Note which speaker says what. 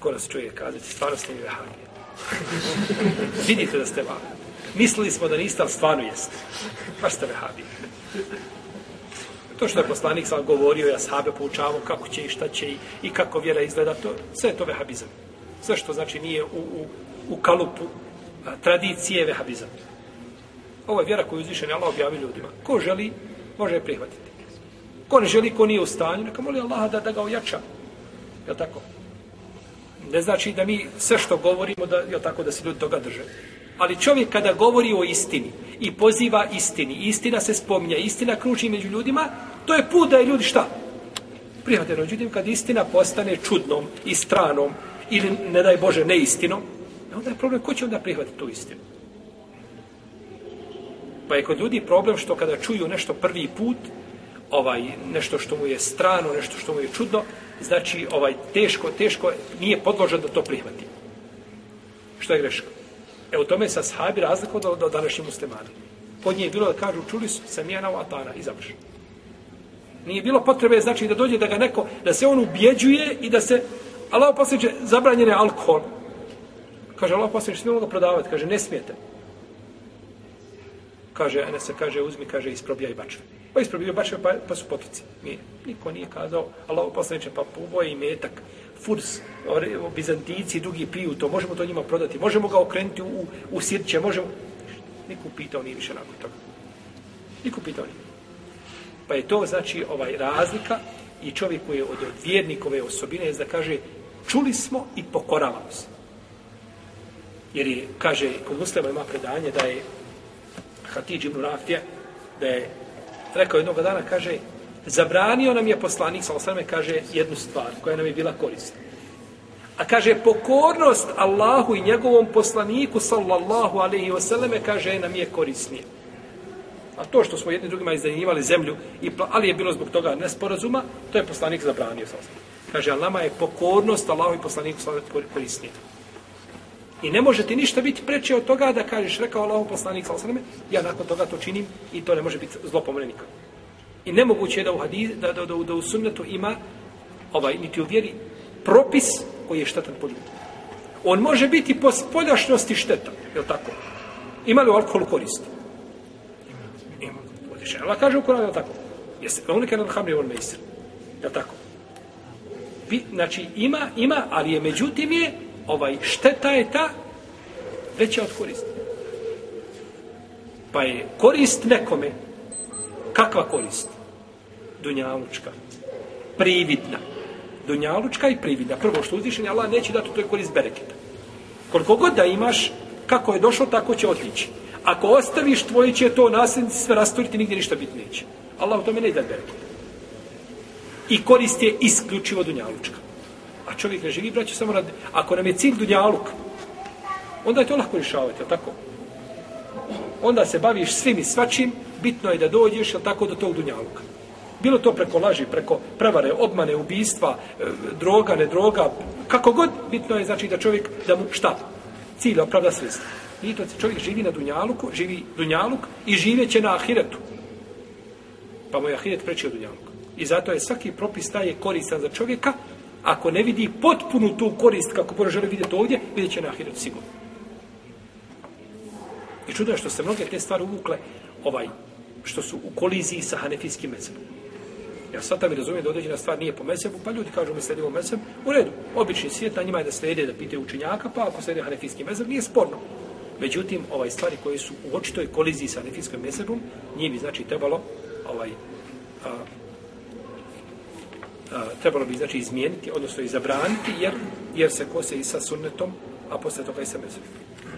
Speaker 1: ko nas čuje kazati, stvarno ste mi vehabije. Vidite da ste vahabije. Mislili smo da niste, ali stvarno jeste. Baš ste vehabije. To što je poslanik sam govorio, ja sahabe poučavao kako će i šta će i, i kako vjera izgleda, to, sve je to vehabizam. Sve što znači nije u, u, u kalupu a, tradicije vehabizam. Ovo je vjera koju uzvišen Allah objavi ljudima. Ko želi, može je prihvatiti. Ko ne želi, ko nije u stanju, neka moli Allaha da, da ga ojača. Je tako? Ne znači da mi sve što govorimo, da, je tako, da se ljudi toga drže. Ali čovjek kada govori o istini i poziva istini, istina se spominja, istina kruži među ljudima, to je put da je ljudi šta? Prihvate rođutim, kad istina postane čudnom i stranom ili, ne daj Bože, neistinom, e onda je problem, ko će onda prihvatiti tu istinu? Pa je kod ljudi problem što kada čuju nešto prvi put, ovaj nešto što mu je strano, nešto što mu je čudno, znači ovaj teško, teško nije podložan da to prihvati. Što je greška? E u tome sa sahabi razliku do, do današnjih muslimana. Kod nje je bilo da kažu, čuli su sam ja na atana i završi. Nije bilo potrebe, znači, da dođe da ga neko, da se on ubjeđuje i da se, Allah posljedće, zabranjen je alkohol. Kaže, Allah posljedće, smijemo ga prodavati? Kaže, ne smijete. Kaže, ene se kaže, uzmi, kaže, isprobijaj bačve. Pa isprobijaj bačve, pa, pa su potici. Nije. Niko nije kazao, Allah poslaniče, pa poboje i metak furs, bizantici, drugi piju to, možemo to njima prodati, možemo ga okrenuti u, u sirće, možemo... Niko pitao nije više nakon toga. Niko pitao nije. Pa je to znači ovaj razlika i čovjek koji je od vjernikove osobine je da kaže čuli smo i pokoravamo se. Jer je, kaže, kod muslima ima predanje da je Hatidž ibn Rafija, da je rekao jednog dana, kaže, zabranio nam je poslanik, sa osrame, kaže jednu stvar koja nam je bila korisna. A kaže, pokornost Allahu i njegovom poslaniku, sallallahu alaihi wasallame, kaže, nam je korisnije. A to što smo jedni drugima izdanjivali zemlju, i, ali je bilo zbog toga nesporazuma, to je poslanik zabranio. Sa kaže, ali je pokornost Allahu i poslaniku sallallahu korisnije. I ne može ti ništa biti preče od toga da kažeš, rekao Allahu poslanik sallallahu ja nakon toga to činim i to ne može biti zlopomene nikako. I nemoguće je da u, hadis, da, da, da, da u sunnetu ima ovaj, niti u vjeri propis koji je štetan po ljudi. On može biti po spoljašnosti štetan, je li tako? Ima li u alkoholu koristi? Ima. Ima. Allah kaže u Koranu, je li tako? Jeste, on nekada na hamri on mejsir. Je li tako? Bi, znači, ima, ima, ali je, međutim je, ovaj, šteta je ta veća od koristi. Pa je korist nekome, Kakva korist? Dunjalučka. Prividna. Dunjalučka i prividna. Prvo što uzvišen Allah neće dati to je korist bereketa. Koliko god da imaš, kako je došlo, tako će otići. Ako ostaviš, tvoje će to nasljednici sve rasturiti, nigdje ništa biti neće. Allah u tome ne da bereketa. I korist je isključivo dunjalučka. A čovjek ne živi, braće, samo radi. Ako nam je cilj dunjaluk, onda je to lahko rješavati, tako? Onda se baviš svim i svačim, bitno je da dođeš, je tako, do tog dunjaluka. Bilo to preko laži, preko prevare, obmane, ubijstva, e, droga, ne droga, kako god, bitno je znači da čovjek, da mu šta? Cilj opravda sredstva. I to čovjek živi na dunjaluku, živi dunjaluk i živeće na ahiretu. Pa mu je ahiret preći od dunjaluka. I zato je svaki propis taj je koristan za čovjeka, ako ne vidi potpunu tu korist kako Bože želi vidjeti ovdje, vidjet će na ahiretu sigurno. I čudo je što se mnoge te stvari uvukle ovaj, što su u koliziji sa hanefijskim mezebom. Ja sad mi razumijem da određena stvar nije po mesebu, pa ljudi kažu mi sledimo mezeb, u redu, obični svijet na njima je da slede, da pitaju učenjaka, pa ako slede hanefijski mezeb, nije sporno. Međutim, ovaj stvari koje su u očitoj koliziji sa hanefijskim mezebom, nije bi znači trebalo ovaj, a, a, trebalo bi znači izmijeniti, odnosno i zabraniti, jer, jer se kose i sa sunnetom, a posle toga i sa mezebom.